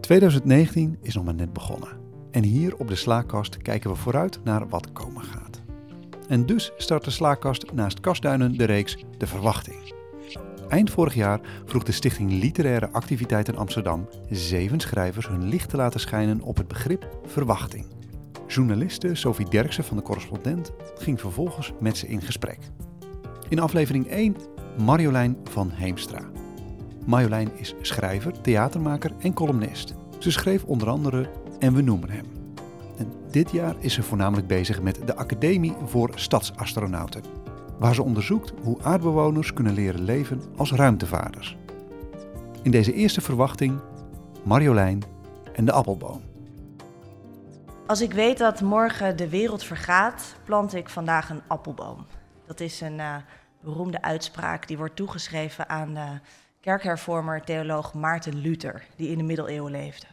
2019 is nog maar net begonnen. En hier op de Slaakast kijken we vooruit naar wat komen gaat. En dus start de Slaakast naast Kastduinen de reeks De Verwachting. Eind vorig jaar vroeg de Stichting Literaire Activiteiten Amsterdam zeven schrijvers hun licht te laten schijnen op het begrip verwachting. Journaliste Sophie Derksen van de Correspondent ging vervolgens met ze in gesprek. In aflevering 1 Marjolein van Heemstra. Marjolein is schrijver, theatermaker en columnist. Ze schreef onder andere En we noemen hem. En dit jaar is ze voornamelijk bezig met de Academie voor Stadsastronauten, waar ze onderzoekt hoe aardbewoners kunnen leren leven als ruimtevaarders. In deze eerste verwachting Marjolein en de appelboom. Als ik weet dat morgen de wereld vergaat, plant ik vandaag een appelboom. Dat is een uh, beroemde uitspraak die wordt toegeschreven aan de kerkhervormer theoloog Maarten Luther, die in de middeleeuwen leefde.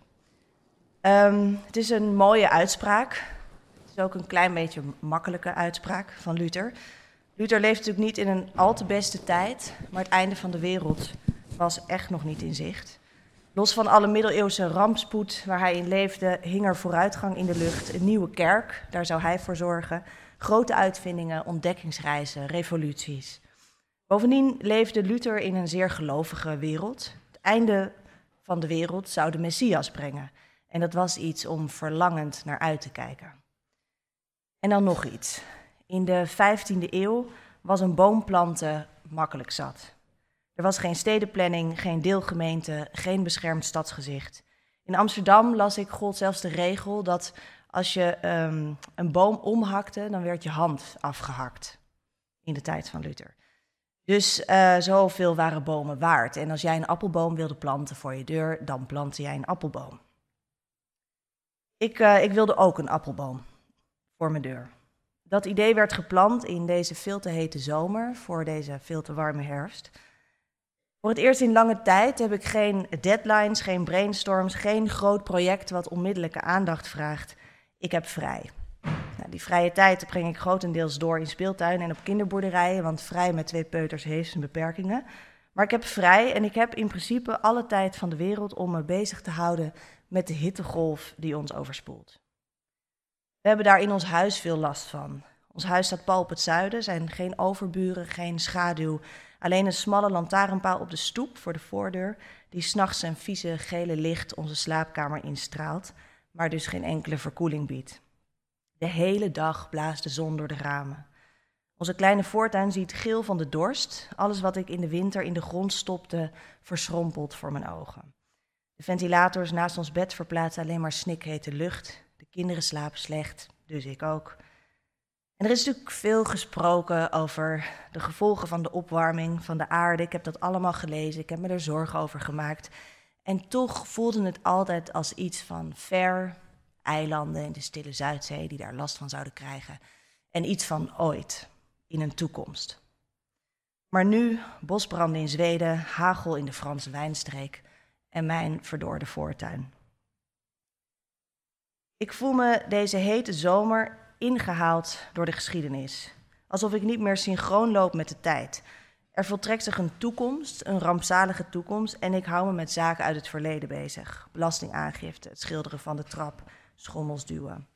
Um, het is een mooie uitspraak. Het is ook een klein beetje makkelijke uitspraak van Luther. Luther leeft natuurlijk niet in een al te beste tijd, maar het einde van de wereld was echt nog niet in zicht. Los van alle middeleeuwse rampspoed waar hij in leefde, hing er vooruitgang in de lucht. Een nieuwe kerk, daar zou hij voor zorgen. Grote uitvindingen, ontdekkingsreizen, revoluties. Bovendien leefde Luther in een zeer gelovige wereld. Het einde van de wereld zou de Messias brengen. En dat was iets om verlangend naar uit te kijken. En dan nog iets. In de 15e eeuw was een boom planten makkelijk zat. Er was geen stedenplanning, geen deelgemeente, geen beschermd stadsgezicht. In Amsterdam las ik gold zelfs de regel dat als je um, een boom omhakte, dan werd je hand afgehakt. In de tijd van Luther. Dus uh, zoveel waren bomen waard. En als jij een appelboom wilde planten voor je deur, dan plantte jij een appelboom. Ik, uh, ik wilde ook een appelboom voor mijn deur. Dat idee werd geplant in deze veel te hete zomer, voor deze veel te warme herfst. Voor het eerst in lange tijd heb ik geen deadlines, geen brainstorms, geen groot project wat onmiddellijke aandacht vraagt. Ik heb vrij. Nou, die vrije tijd breng ik grotendeels door in speeltuinen en op kinderboerderijen, want vrij met twee peuters heeft zijn beperkingen. Maar ik heb vrij en ik heb in principe alle tijd van de wereld om me bezig te houden met de hittegolf die ons overspoelt. We hebben daar in ons huis veel last van. Ons huis staat pal op het zuiden, zijn geen overburen, geen schaduw. Alleen een smalle lantaarnpaal op de stoep voor de voordeur, die s'nachts zijn vieze gele licht onze slaapkamer instraalt, maar dus geen enkele verkoeling biedt. De hele dag blaast de zon door de ramen. Onze kleine voortuin ziet geel van de dorst. Alles wat ik in de winter in de grond stopte, verschrompelt voor mijn ogen. De ventilators naast ons bed verplaatsen alleen maar snikhete lucht. De kinderen slapen slecht, dus ik ook. En er is natuurlijk veel gesproken over de gevolgen van de opwarming van de aarde. Ik heb dat allemaal gelezen, ik heb me er zorgen over gemaakt. En toch voelde het altijd als iets van ver, eilanden in de stille Zuidzee die daar last van zouden krijgen. En iets van ooit, in een toekomst. Maar nu bosbranden in Zweden, hagel in de Franse wijnstreek en mijn verdorde voortuin. Ik voel me deze hete zomer ingehaald door de geschiedenis. Alsof ik niet meer synchroon loop met de tijd. Er voltrekt zich een toekomst, een rampzalige toekomst, en ik hou me met zaken uit het verleden bezig. Belastingaangifte, het schilderen van de trap, schommels duwen.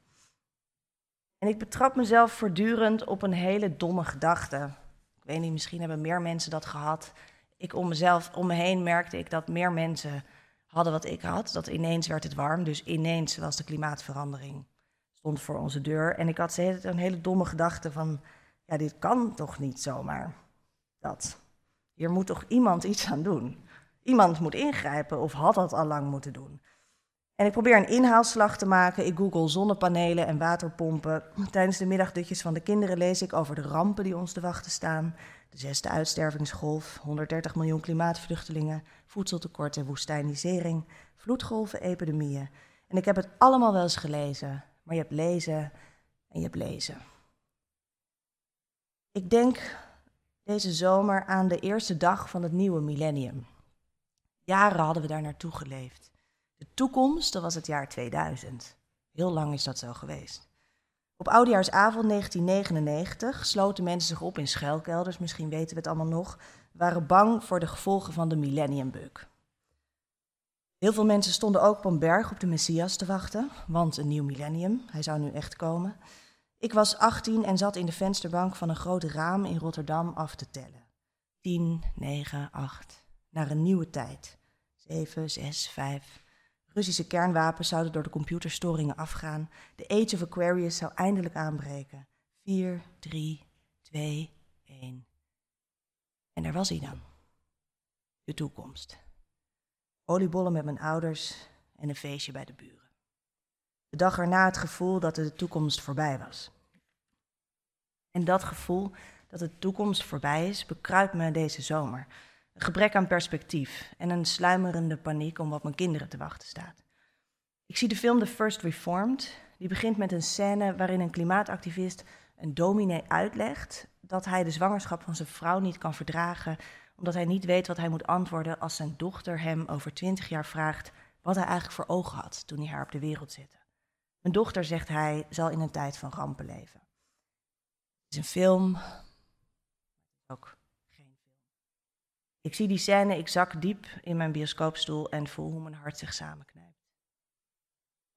En ik betrap mezelf voortdurend op een hele domme gedachte. Ik weet niet, misschien hebben meer mensen dat gehad. Ik om mezelf, om me heen merkte ik dat meer mensen hadden wat ik had. Dat ineens werd het warm, dus ineens was de klimaatverandering stond voor onze deur. En ik had een hele domme gedachte van, ja, dit kan toch niet zomaar. Dat. Hier moet toch iemand iets aan doen. Iemand moet ingrijpen of had dat al lang moeten doen. En ik probeer een inhaalslag te maken. Ik google zonnepanelen en waterpompen. Tijdens de middagdutjes van de kinderen lees ik over de rampen die ons te wachten staan. De zesde uitstervingsgolf, 130 miljoen klimaatvluchtelingen, voedseltekort en woestijnisering, vloedgolven, epidemieën. En ik heb het allemaal wel eens gelezen, maar je hebt lezen en je hebt lezen. Ik denk deze zomer aan de eerste dag van het nieuwe millennium. Jaren hadden we daar naartoe geleefd. De toekomst, dat was het jaar 2000. Heel lang is dat zo geweest. Op oudejaarsavond 1999 sloten mensen zich op in schuilkelders, misschien weten we het allemaal nog, waren bang voor de gevolgen van de millenniumbug. Heel veel mensen stonden ook op een berg op de Messias te wachten, want een nieuw millennium, hij zou nu echt komen. Ik was 18 en zat in de vensterbank van een groot raam in Rotterdam af te tellen. 10, 9, 8. Naar een nieuwe tijd. 7, 6, 5. Russische kernwapens zouden door de computerstoringen afgaan. De Age of Aquarius zou eindelijk aanbreken. 4, 3, 2, 1. En daar was hij dan. De toekomst. Oliebollen met mijn ouders en een feestje bij de buren. De dag erna het gevoel dat de toekomst voorbij was. En dat gevoel dat de toekomst voorbij is, bekruipt me deze zomer. Gebrek aan perspectief en een sluimerende paniek om wat mijn kinderen te wachten staat. Ik zie de film The First Reformed. Die begint met een scène waarin een klimaatactivist een dominee uitlegt dat hij de zwangerschap van zijn vrouw niet kan verdragen, omdat hij niet weet wat hij moet antwoorden als zijn dochter hem over twintig jaar vraagt wat hij eigenlijk voor ogen had toen hij haar op de wereld zette. Mijn dochter, zegt hij, zal in een tijd van rampen leven. Het is een film, ook. Ik zie die scène, ik zak diep in mijn bioscoopstoel en voel hoe mijn hart zich samenknijpt.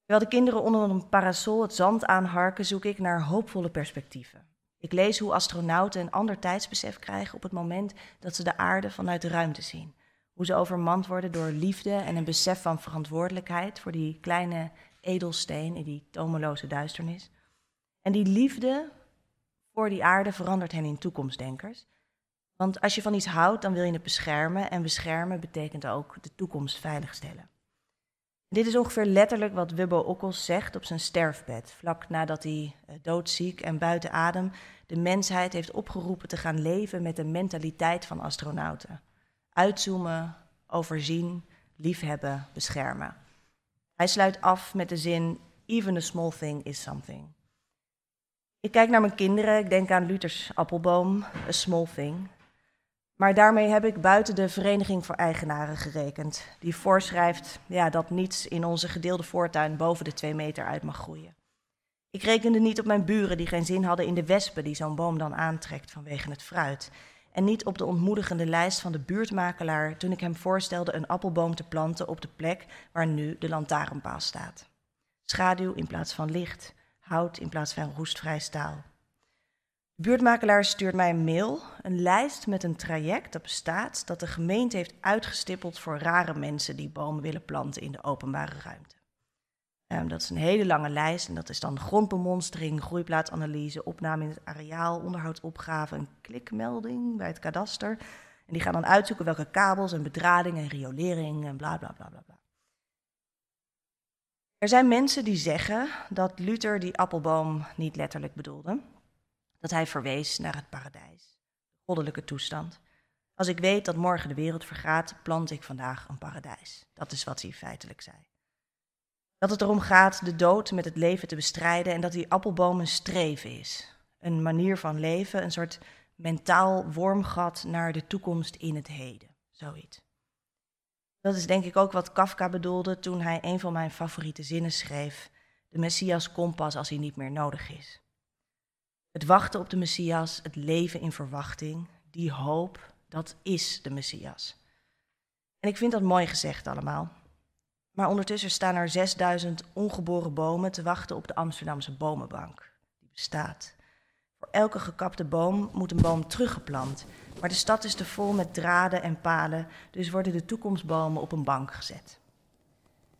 Terwijl de kinderen onder een parasol het zand aanharken, zoek ik naar hoopvolle perspectieven. Ik lees hoe astronauten een ander tijdsbesef krijgen op het moment dat ze de aarde vanuit de ruimte zien. Hoe ze overmand worden door liefde en een besef van verantwoordelijkheid voor die kleine edelsteen in die tomeloze duisternis. En die liefde voor die aarde verandert hen in toekomstdenkers. Want als je van iets houdt, dan wil je het beschermen. En beschermen betekent ook de toekomst veiligstellen. Dit is ongeveer letterlijk wat Wubbo Okkels zegt op zijn sterfbed, vlak nadat hij eh, doodziek en buiten adem de mensheid heeft opgeroepen te gaan leven met de mentaliteit van astronauten. Uitzoomen, overzien, liefhebben, beschermen. Hij sluit af met de zin: Even a small thing is something. Ik kijk naar mijn kinderen, ik denk aan Luthers appelboom, a small thing. Maar daarmee heb ik buiten de Vereniging voor Eigenaren gerekend, die voorschrijft ja, dat niets in onze gedeelde voortuin boven de twee meter uit mag groeien. Ik rekende niet op mijn buren die geen zin hadden in de wespen die zo'n boom dan aantrekt vanwege het fruit. En niet op de ontmoedigende lijst van de buurtmakelaar toen ik hem voorstelde een appelboom te planten op de plek waar nu de lantaarnpaal staat. Schaduw in plaats van licht, hout in plaats van roestvrij staal. De buurtmakelaar stuurt mij een mail, een lijst met een traject dat bestaat, dat de gemeente heeft uitgestippeld voor rare mensen die bomen willen planten in de openbare ruimte. Um, dat is een hele lange lijst en dat is dan grondbemonstering, groeiplaatsanalyse, opname in het areaal, onderhoudsopgave, een klikmelding bij het kadaster. En die gaan dan uitzoeken welke kabels en bedrading en riolering en bla bla bla bla. bla. Er zijn mensen die zeggen dat Luther die appelboom niet letterlijk bedoelde, dat hij verwees naar het paradijs, de goddelijke toestand. Als ik weet dat morgen de wereld vergaat, plant ik vandaag een paradijs. Dat is wat hij feitelijk zei. Dat het erom gaat de dood met het leven te bestrijden en dat die appelboom een streven is. Een manier van leven, een soort mentaal wormgat naar de toekomst in het heden. Zoiets. Dat is denk ik ook wat Kafka bedoelde toen hij een van mijn favoriete zinnen schreef: De Messias komt pas als hij niet meer nodig is. Het wachten op de Messias, het leven in verwachting, die hoop, dat is de Messias. En ik vind dat mooi gezegd allemaal. Maar ondertussen staan er 6000 ongeboren bomen te wachten op de Amsterdamse bomenbank. Die bestaat. Voor elke gekapte boom moet een boom teruggeplant. Maar de stad is te vol met draden en palen, dus worden de toekomstbomen op een bank gezet.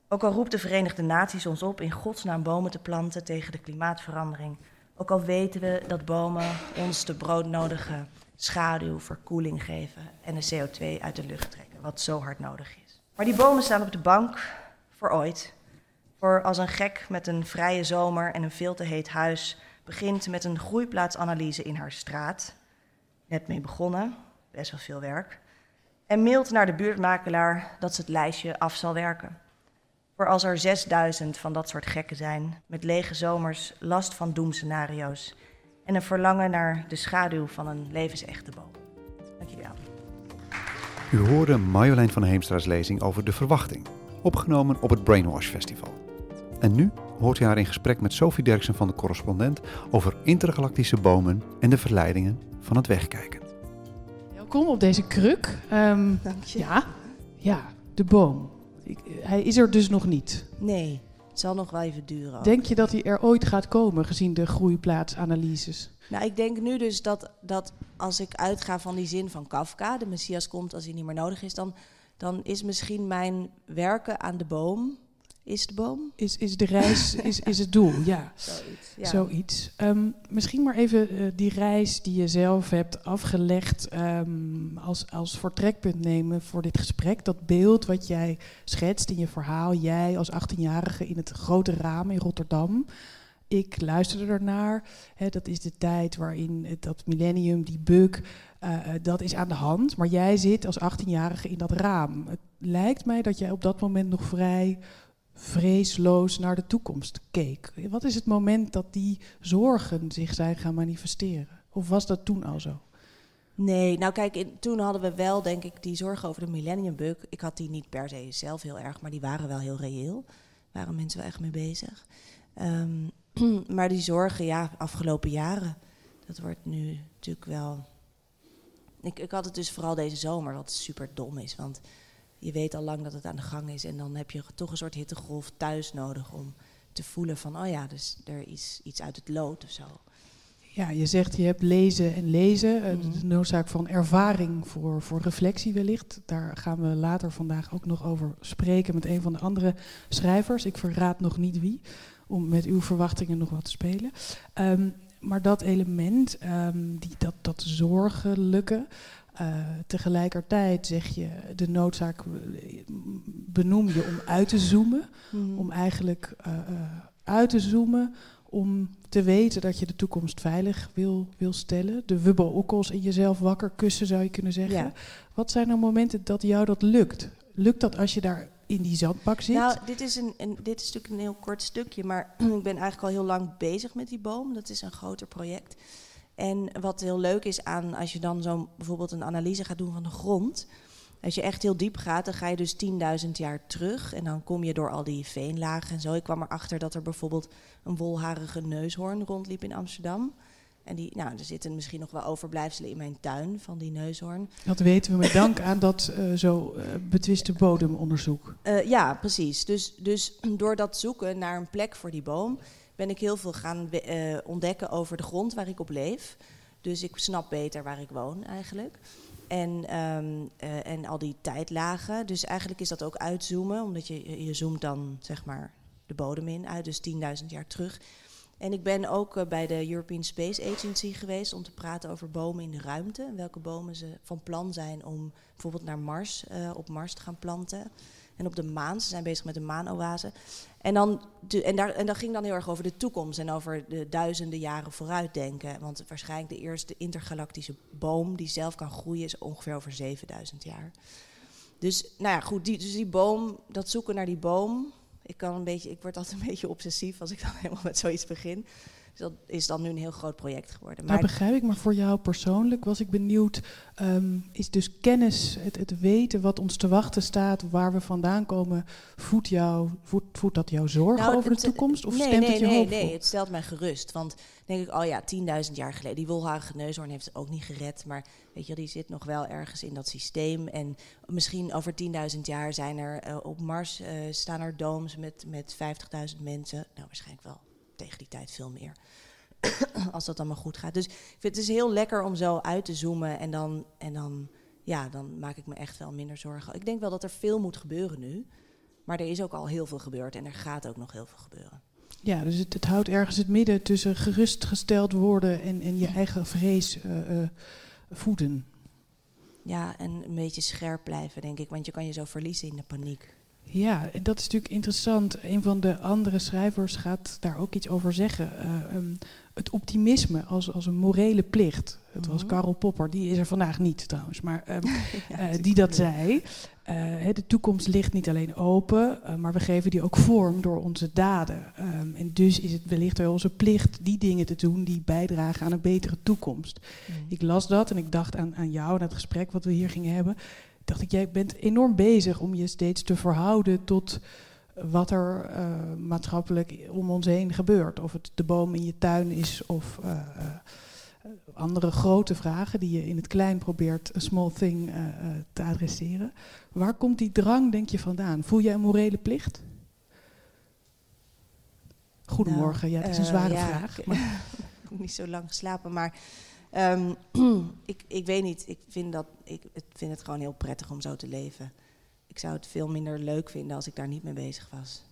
Ook al roept de Verenigde Naties ons op in godsnaam bomen te planten tegen de klimaatverandering, ook al weten we dat bomen ons de broodnodige schaduw, verkoeling geven en de CO2 uit de lucht trekken, wat zo hard nodig is. Maar die bomen staan op de bank voor ooit. Voor als een gek met een vrije zomer en een veel te heet huis begint met een groeiplaatsanalyse in haar straat. Net mee begonnen, best wel veel werk. En mailt naar de buurtmakelaar dat ze het lijstje af zal werken. Voor als er 6000 van dat soort gekken zijn, met lege zomers, last van doemscenario's en een verlangen naar de schaduw van een levensechte boom. Dank jullie wel. U hoorde Marjolein van Heemstra's lezing over de verwachting, opgenomen op het Brainwash Festival. En nu hoort u haar in gesprek met Sophie Derksen van de correspondent over intergalactische bomen en de verleidingen van het wegkijken. Welkom op deze kruk. Um, Dank je. Ja, ja, de boom. Ik, hij is er dus nog niet. Nee, het zal nog wel even duren. ook. Denk je dat hij er ooit gaat komen, gezien de groeiplaatsanalyses? Nou, ik denk nu dus dat, dat als ik uitga van die zin van Kafka, de Messias komt als hij niet meer nodig is, dan, dan is misschien mijn werken aan de boom, is de boom? Is, is de reis is, is het doel, ja. Zoiets. Ja. Zoiets. Ehm, misschien maar even eh, die reis die je zelf hebt afgelegd ehm, als, als vertrekpunt nemen voor dit gesprek. Dat beeld wat jij schetst in je verhaal, jij als 18-jarige in het grote raam in Rotterdam. Ik luisterde ernaar. Hè, dat is de tijd waarin dat millennium, die bug, eh, eh, dat is aan de hand. Maar jij zit als 18-jarige in dat raam. Het lijkt mij dat jij op dat moment nog vrij vreesloos naar de toekomst keek. Wat is het moment dat die zorgen zich zijn gaan manifesteren? Of was dat toen al zo? Nee, nou kijk, toen hadden we wel, denk ik, die zorgen over de millennium bug. Ik had die niet per se zelf heel erg, maar die waren wel heel reëel. Daar waren mensen wel echt mee bezig. Ehm, maar die zorgen, ja, afgelopen jaren, dat wordt nu natuurlijk wel... Ik, ik had het dus vooral deze zomer, wat super dom is. Want je weet al lang dat het aan de gang is. En dan heb je toch een soort hittegolf thuis nodig om te voelen van... oh ja, dus er is iets uit het lood of zo. Ja, je zegt je hebt lezen en lezen. eh, Mhm. De noodzaak van ervaring voor, voor reflectie wellicht. Daar gaan we later vandaag ook nog over spreken met een van de andere schrijvers. Ik verraad nog niet wie, om met uw verwachtingen nog wat te spelen. Ehm, maar dat element, ehm, die, dat, dat zorgelijke, eh, tegelijkertijd zeg je de noodzaak benoem je om uit te zoomen. Om eigenlijk eh, eh, uit te zoomen, om te weten dat je de toekomst veilig wil, wil stellen. De wubbel-okkels in jezelf wakker kussen, zou je kunnen zeggen. Ja. Wat zijn nou momenten dat jou dat lukt? Lukt dat als je daar in die zandbak zit? Nou, dit is, een, een, dit is natuurlijk een heel kort stukje, maar ik ben eigenlijk al heel lang bezig met die boom. Dat is een groter project. En wat heel leuk is aan als je dan zo bijvoorbeeld een analyse gaat doen van de grond. Als je echt heel diep gaat, dan ga je dus 10.000 jaar terug. En dan kom je door al die veenlagen en zo. Ik kwam erachter dat er bijvoorbeeld een wolharige neushoorn rondliep in Amsterdam. En die, nou, er zitten misschien nog wel overblijfselen in mijn tuin van die neushoorn. Dat weten we met dank aan dat eh, zo eh, betwiste bodemonderzoek. Eh, ja, precies. Dus, dus door dat zoeken naar een plek voor die boom, ben ik heel veel gaan eh, ontdekken over de grond waar ik op leef. Dus ik snap beter waar ik woon eigenlijk. En, ehm, eh, en al die tijdlagen. Dus eigenlijk is dat ook uitzoomen, omdat je, je zoomt dan zeg maar de bodem in uit, dus 10.000 jaar terug. En ik ben ook eh, bij de European Space Agency geweest om te praten over bomen in de ruimte. Welke bomen ze van plan zijn om bijvoorbeeld naar Mars, op Mars te gaan planten. En op de maan, ze zijn bezig met de maanoase. En, dan, en, daar, en dat ging dan heel erg over de toekomst en over de duizenden jaren vooruitdenken. Want waarschijnlijk de eerste intergalactische boom die zelf kan groeien is ongeveer over 7000 jaar. Dus nou ja, goed, die, dus die boom, dat zoeken naar die boom. Ik, kan een beetje, ik word altijd een beetje obsessief als ik dan helemaal met zoiets begin. Dus dat is dan nu een heel groot project geworden. Maar begrijp ik, maar voor jou persoonlijk was ik benieuwd, ehm, is dus kennis, het, het weten wat ons te wachten staat, waar we vandaan komen, voedt, jou, voedt, voedt dat jouw zorgen Nou, over de toekomst of nee, stemt nee, het je nee, hoopvol? nee, het stelt mij gerust. Want denk ik, oh ja, 10.000 jaar geleden, die wolharige neushoorn heeft het ook niet gered. Maar weet je, die zit nog wel ergens in dat systeem. En misschien over 10.000 jaar zijn er eh, op Mars eh, staan er domes met, met 50.000 mensen. Nou, waarschijnlijk wel tegen die tijd veel meer. Als dat allemaal goed gaat. Dus ik vind het is heel lekker om zo uit te zoomen. En dan, en dan, ja, dan maak ik me echt wel minder zorgen. Ik denk wel dat er veel moet gebeuren nu. Maar er is ook al heel veel gebeurd en er gaat ook nog heel veel gebeuren. Ja, dus het, het houdt ergens het midden tussen gerustgesteld worden en, en je eigen vrees eh, eh, voeden. Ja, en een beetje scherp blijven, denk ik. Want je kan je zo verliezen in de paniek. Ja, en dat is natuurlijk interessant. Een van de andere schrijvers gaat daar ook iets over zeggen. Eh, ehm, het optimisme als, als een morele plicht. Het was Mhm. Karel Popper, die is er vandaag niet trouwens, maar ehm, Ja, eh, die dat zei. Eh, de toekomst ligt niet alleen open, maar we geven die ook vorm door onze daden. Ehm, en dus is het wellicht wel onze plicht die dingen te doen die bijdragen aan een betere toekomst. Mm. Ik las dat en ik dacht aan, aan jou en het gesprek wat we hier gingen hebben. Dacht ik, jij bent enorm bezig om je steeds te verhouden tot wat er eh, maatschappelijk om ons heen gebeurt. Of het de boom in je tuin is of eh, eh, andere grote vragen die je in het klein probeert een small thing uh, te adresseren. Waar komt die drang, denk je, vandaan? Voel je een morele plicht? Goedemorgen, nou, ja, het is een zware ja, vraag. Maar. ik heb niet zo lang geslapen, maar um, ik, ik weet niet. Ik vind, dat, ik vind het gewoon heel prettig om zo te leven. Ik zou het veel minder leuk vinden als ik daar niet mee bezig was.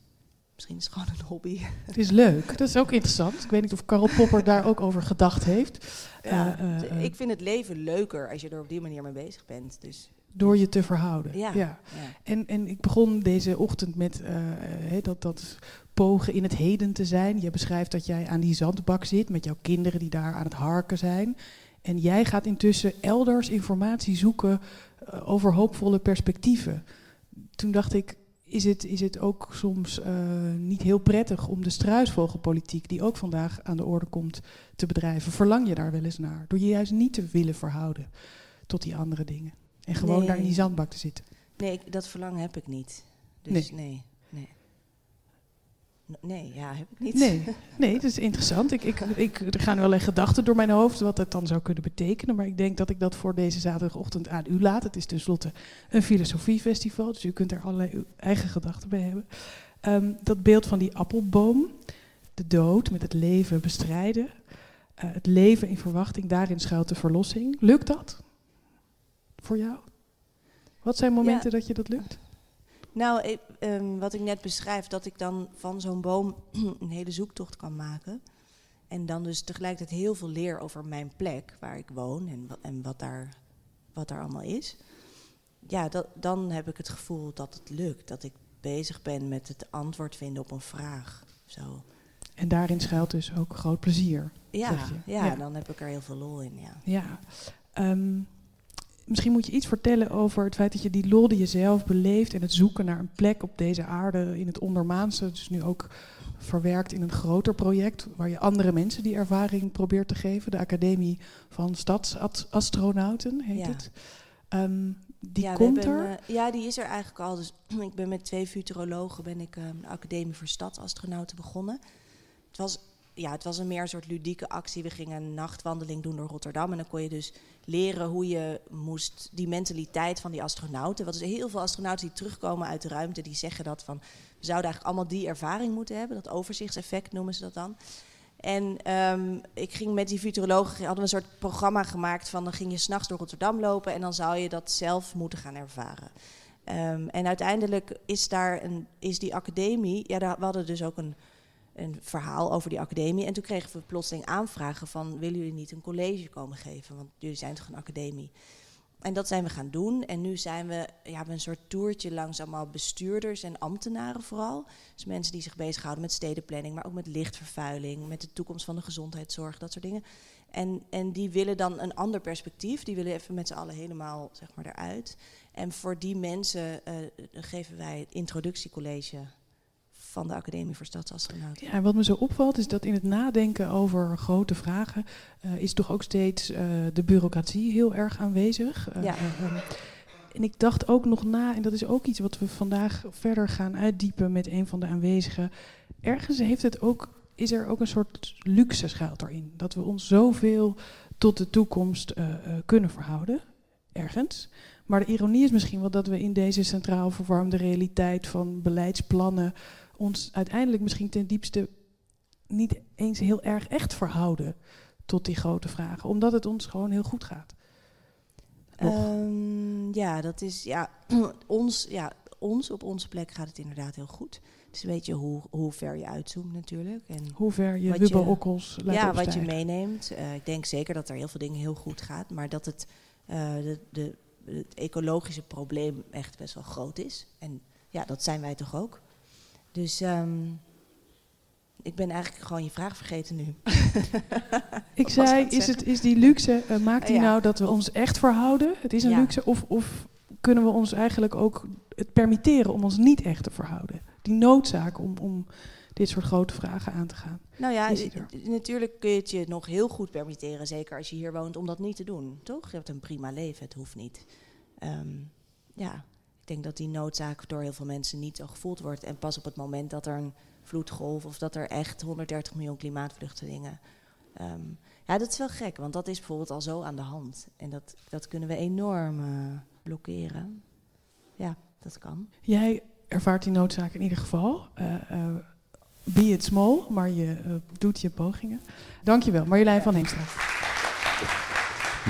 Misschien is het gewoon een hobby. Het is leuk, dat is ook interessant. Ik weet niet of Karel Popper daar ook over gedacht heeft. Ja, uh, uh, ik vind het leven leuker als je er op die manier mee bezig bent. Dus. Door je te verhouden. Ja. En, en ik begon deze ochtend met uh, he, dat, dat pogen in het heden te zijn. Je beschrijft dat jij aan die zandbak zit met jouw kinderen die daar aan het harken zijn. En jij gaat intussen elders informatie zoeken uh, over hoopvolle perspectieven. Toen dacht ik, is het, is het ook soms uh, niet heel prettig om de struisvogelpolitiek, die ook vandaag aan de orde komt, te bedrijven? Verlang je daar wel eens naar? Door je juist niet te willen verhouden tot die andere dingen. En gewoon Nee. daar in die zandbak te zitten. Nee, ik- dat verlangen heb ik niet. Dus Nee. nee. nee. Ja, heb ik niet. Nee, nee, dat is interessant. Ik, ik, ik, er gaan wel echt gedachten door mijn hoofd wat het dan zou kunnen betekenen. Maar ik denk dat ik dat voor deze zaterdagochtend aan u laat. Het is tenslotte een filosofiefestival, dus u kunt er allerlei uw eigen gedachten bij hebben. Ehm, dat beeld van die appelboom, de dood met het leven bestrijden. eh, het leven in verwachting, daarin schuilt de verlossing. Lukt dat voor jou? Wat zijn momenten dat je dat lukt? Nou, ik, ehm, wat ik net beschrijf, dat ik dan van zo'n boom een hele zoektocht kan maken. En dan dus tegelijkertijd heel veel leer over mijn plek, waar ik woon en, en wat, daar, wat daar allemaal is. Ja, dat, dan heb ik het gevoel dat het lukt. Dat ik bezig ben met het antwoord vinden op een vraag. Zo. En daarin schuilt dus ook groot plezier. Ja, Ja. dan heb ik er heel veel lol in, ja. Ja. Ehm, misschien moet je iets vertellen over het feit dat je die lol die je zelf beleeft en het zoeken naar een plek op deze aarde in het ondermaanse, dus nu ook verwerkt in een groter project waar je andere mensen die ervaring probeert te geven. De Academie van Stadsastronauten heet Ja. het. Ehm, die ja, komt hebben, er. eh, ja, die is er eigenlijk al. Dus ik ben met twee futurologen ben ik eh, de Academie voor Stadsastronauten begonnen. Het was, ja, het was een meer een soort ludieke actie. We gingen een nachtwandeling doen door Rotterdam. En dan kon je dus leren hoe je moest die mentaliteit van die astronauten. Want er heel veel astronauten die terugkomen uit de ruimte, die zeggen dat van we zouden eigenlijk allemaal die ervaring moeten hebben. Dat overzichtseffect noemen ze dat dan. En ehm, ik ging met die futurologen, hadden we een soort programma gemaakt van dan ging je s'nachts door Rotterdam lopen en dan zou je dat zelf moeten gaan ervaren. Ehm, en uiteindelijk is daar een, is die academie, ja, daar, we hadden dus ook een, een verhaal over die academie. En toen kregen we plotseling aanvragen van willen jullie niet een college komen geven? Want jullie zijn toch een academie? En dat zijn we gaan doen. En nu zijn we, ja, een soort toertje langs allemaal bestuurders en ambtenaren vooral. Dus mensen die zich bezighouden met stedenplanning, maar ook met lichtvervuiling, met de toekomst van de gezondheidszorg, dat soort dingen. En, en die willen dan een ander perspectief. Die willen even met z'n allen helemaal zeg maar, eruit. En voor die mensen eh, geven wij het introductiecollege van de Academie voor Stadsastronauten. Ja, en wat me zo opvalt is dat in het nadenken over grote vragen eh, is toch ook steeds eh, de bureaucratie heel erg aanwezig. Eh, Ja. eh, ehm, en ik dacht ook nog na, en dat is ook iets wat we vandaag verder gaan uitdiepen met een van de aanwezigen. Ergens heeft het ook, is er ook een soort luxe schuilt erin. Dat we ons zoveel tot de toekomst kunnen verhouden. Ergens. Maar de ironie is misschien wel dat we in deze centraal verwarmde realiteit van beleidsplannen ons uiteindelijk misschien ten diepste niet eens heel erg echt verhouden tot die grote vragen, omdat het ons gewoon heel goed gaat. Ehm, ja, dat is ja, ons, ja, ons op onze plek gaat het inderdaad heel goed. Dus weet je hoe, hoe ver je uitzoomt natuurlijk. En Hoe ver je Wat Wubbo je- Okkels laat ja, wat je meeneemt. Eh, ik denk zeker dat er heel veel dingen heel goed gaat, maar dat het, eh, de, de, het ecologische probleem echt best wel groot is. En ja, dat zijn wij toch ook. Dus ehm, ik ben eigenlijk gewoon je vraag vergeten nu. Ik zei, is, het is die luxe, eh, maakt die Ja. nou dat we ons echt verhouden? Het is een Ja. luxe, of, of kunnen we ons eigenlijk ook het permitteren om ons niet echt te verhouden? Die noodzaak om, om dit soort grote vragen aan te gaan. Nou ja, natuurlijk kun je het je nog heel goed permitteren, zeker als je hier woont, om dat niet te doen. Toch? Je hebt een prima leven, het hoeft niet. Ehm, ja, ik denk dat die noodzaak door heel veel mensen niet zo gevoeld wordt. En pas op het moment dat er een vloedgolf of dat er echt 130 miljoen klimaatvluchtelingen Ehm, ja, dat is wel gek, want dat is bijvoorbeeld al zo aan de hand. En dat, dat kunnen we enorm uh, blokkeren. Ja, dat kan. Jij ervaart die noodzaak in ieder geval. Uh, uh, be it small, maar je doet je pogingen. Dankjewel, Marjolein van Heemstra.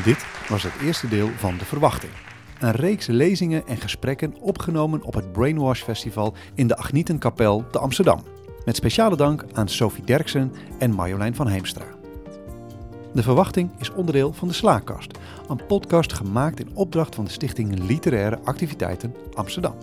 Dit was het eerste deel van De Verwachting. Een reeks lezingen en gesprekken opgenomen op het Brainwash Festival in de Agnietenkapel te Amsterdam. Met speciale dank aan Sophie Derksen en Marjolein van Heemstra. De Verwachting is onderdeel van de Slaakast, een podcast gemaakt in opdracht van de Stichting Literaire Activiteiten Amsterdam.